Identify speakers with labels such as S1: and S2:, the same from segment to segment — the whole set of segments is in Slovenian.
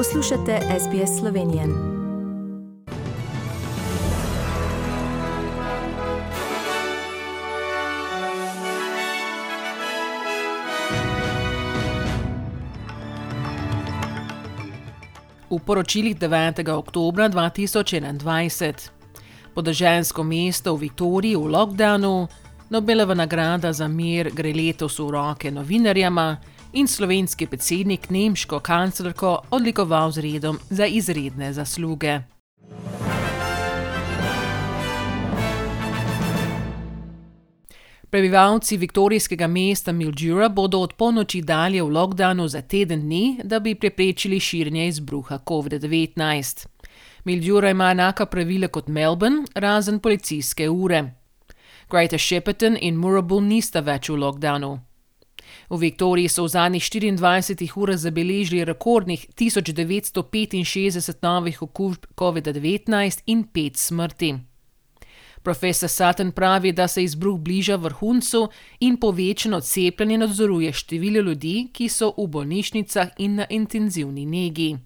S1: Poslušate SBS Slovenije. V poročilih 9. oktober 2021. Podeželsko mesto v Viktoriji v lockdownu, Nobelova nagrada za mir gre letos v roke novinarjama in slovenski predsednik nemško kanclerko odlikoval z redom za izredne zasluge. Prebivalci viktorijskega mesta Mildura bodo od polnoči dalje v lockdownu za teden dni, da bi preprečili širjenje izbruha COVID-19. Mildura ima enaka pravila kot Melbourne, razen policijske ure. Greater Shepparton in Moorabool nista več v lockdownu. V Viktoriji so v zadnjih 24 urah zabeležili rekordnih 1965 novih okužb COVID-19 in 5 smrti. Profesor Sutton pravi, da se izbruh bliža vrhuncu in povečano cepljenje nadzoruje število ljudi, ki so v bolnišnicah in na intenzivni negi.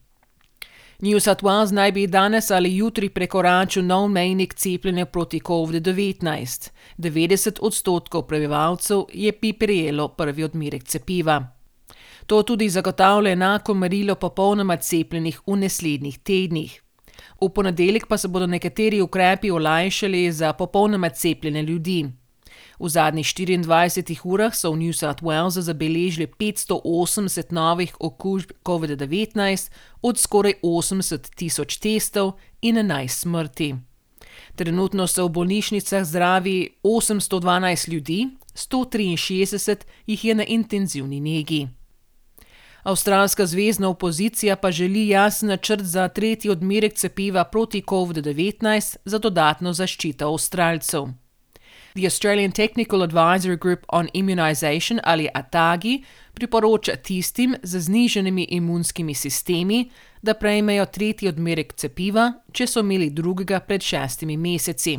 S1: New South Wales naj bi danes ali jutri prekoračil nov mejnik cepljenja proti COVID-19. 90 odstotkov prebivalcev je bi prijelo prvi odmerek cepiva. To tudi zagotavlja enako merilo popolnoma cepljenih v naslednjih tednih. V ponedeljek pa se bodo nekateri ukrepi olajšali za popolnoma cepljene ljudi. V zadnjih 24 urah so v New South Walesu zabeležili 580 novih okužb COVID-19 od skoraj 80 tisoč testov in 11 smrti. Trenutno so v bolnišnicah zdravi 812 ljudi, 163 jih je na intenzivni negi. Avstralska zvezdna opozicija pa želi jasen načrt za tretji odmerek cepiva proti COVID-19 za dodatno zaščito Avstralcev. The Australian Technical Advisory Group on Immunization ali ATAGI priporoča tistim z zniženimi imunskimi sistemi, da prejmejo tretji odmerek cepiva, če so imeli drugega pred šestimi meseci.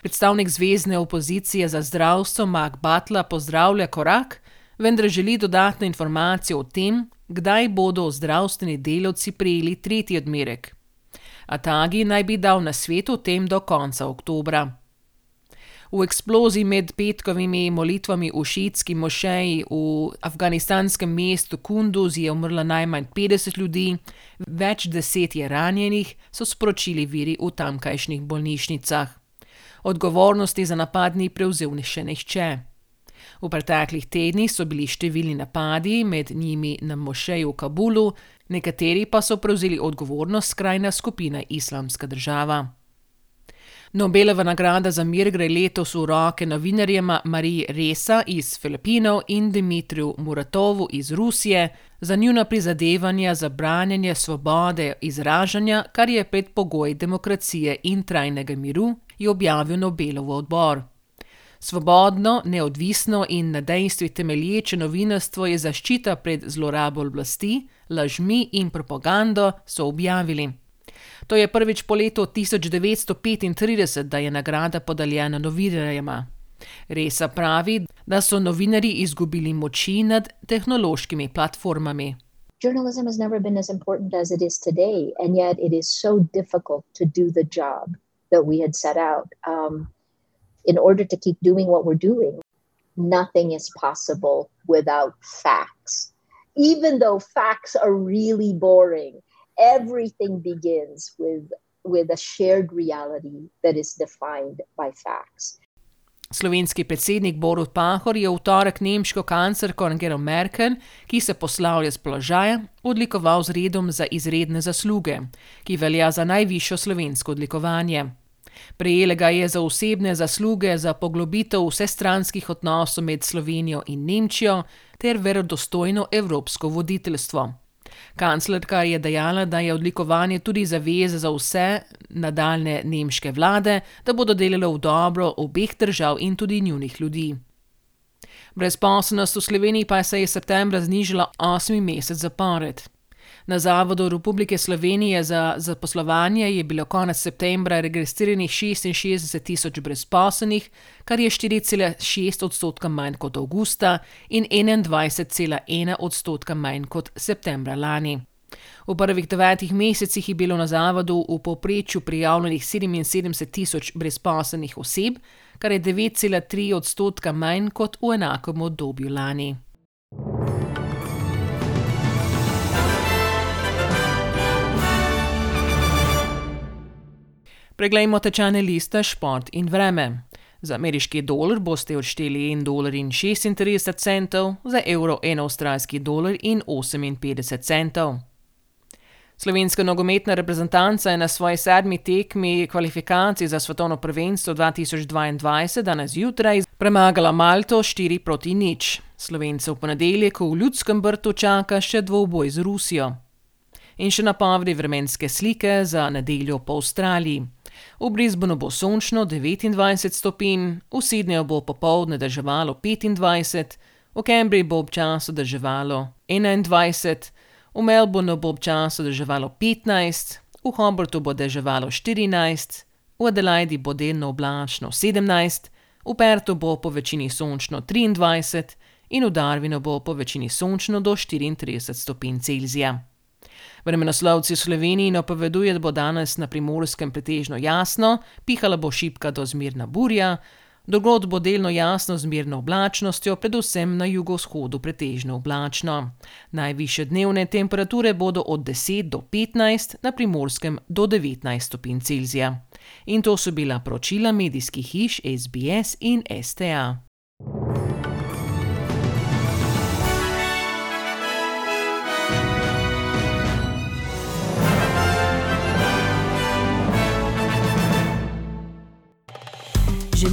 S1: Predstavnik zvezdne opozicije za zdravstvo Mark Butler pozdravlja korak, vendar želi dodatne informacije o tem, kdaj bodo zdravstveni delavci prejeli tretji odmerek. ATAGI naj bi dal na svet o tem do konca oktobra. V eksploziji med petkovimi molitvami v šiitski mošeji v afganistanskem mestu Kunduz je umrlo najmanj 50 ljudi, več deset je ranjenih, so sporočili viri v tamkajšnjih bolnišnicah. Odgovornosti za napad ni prevzel še nihče. V preteklih tednih so bili številni napadi, med njimi na mošeju v Kabulu, nekateri pa so prevzeli odgovornost skrajna skupina Islamska država. Nobelova nagrada za mir gre letos v roke novinarjema Mariji Resa iz Filipinov in Dimitriju Muratovu iz Rusije za njuna prizadevanja za branjenje svobode izražanja, kar je predpogoj demokracije in trajnega miru, je objavil Nobelov odbor. Svobodno, neodvisno in na dejstvih temelječe novinarstvo je zaščita pred zlorabo oblasti, lažmi in propagando, so objavili. To je prvič po letu 1935, da je nagrada podeljena novinarjema. Resa pravi, da so novinarji izgubili moči nad tehnološkimi platformami.
S2: Journalism has never been as important as it is today, and yet it is so difficult to do the job that we had set out. Um, in order to keep doing what we're doing, nothing is possible without facts. Even though facts are really boring, everything begins with, with a shared reality that is defined by facts.
S1: Slovenski predsednik Borut Pahor je v torek nemško kanclerko Angelo Merkel, ki se poslavlja z položaja, odlikoval z redom za izredne zasluge, ki velja za najvišjo slovensko odlikovanje. Prejela ga je za osebne zasluge za poglobitev vsestranskih odnosov med Slovenijo in Nemčijo ter verodostojno evropsko voditeljstvo. Kanclerka je dejala, da je odlikovanje tudi zaveza za vse nadaljne nemške vlade, da bodo delale v dobro obeh držav in tudi njunih ljudi. Brezposelnost v Sloveniji pa se je septembra znižala osmi mesec zapored. Na Zavodu Republike Slovenije za zaposlovanje je bilo konec septembra registriranih 66 tisoč brezposelnih, kar je 4,6 odstotka manj kot avgusta in 21,1 odstotka manj kot septembra lani. V prvih devetih mesecih je bilo na zavodu v povprečju prijavljenih 77 tisoč brezposelnih oseb, kar je 9,3 odstotka manj kot v enakem obdobju lani. Preglejmo tečajne liste, šport in vreme. Za ameriški dolar boste odšteli 1,36 dolarja, za evro 1 avstralski dolar in 58 centov. Slovenska nogometna reprezentanca je na svoji sedmi tekmi kvalifikacij za svetovno prvenstvo dva tisoč dvaindvajset danes zjutraj premagala Malto štiri proti nič. Slovence v ponedeljek v Ljudskem vrtu čaka še dvoboj z Rusijo. In še napovedi vremenske slike za nedeljo po Avstraliji. V Brisbaneu bo sončno devetindvajset stopinj, v Sydneyju bo popoldne deževalo petindvajset, v Canberri bo občasno deževalo enaindvajset, v Melbournu bo občasno deževalo petnajst, v Hobartu bo deževalo štirinajst, v Adelaidi bo delno oblačno sedemnajst, v Perthu bo povečini sončno triindvajset in v Darwinu bo povečini sončno do štiriintrideset stopinj Celzija. Vremenoslovci v Sloveniji napovedujejo, da bo danes na Primorskem pretežno jasno, pihala bo šibka do zmerna burja, drugod bo delno jasno z zmerno oblačnostjo, predvsem na jugovzhodu pretežno oblačno. Najvišje dnevne temperature bodo od deset do petnajst, na Primorskem do devetnajst stopinj Celzija. In to so bila poročila medijskih hiš SBS in STA.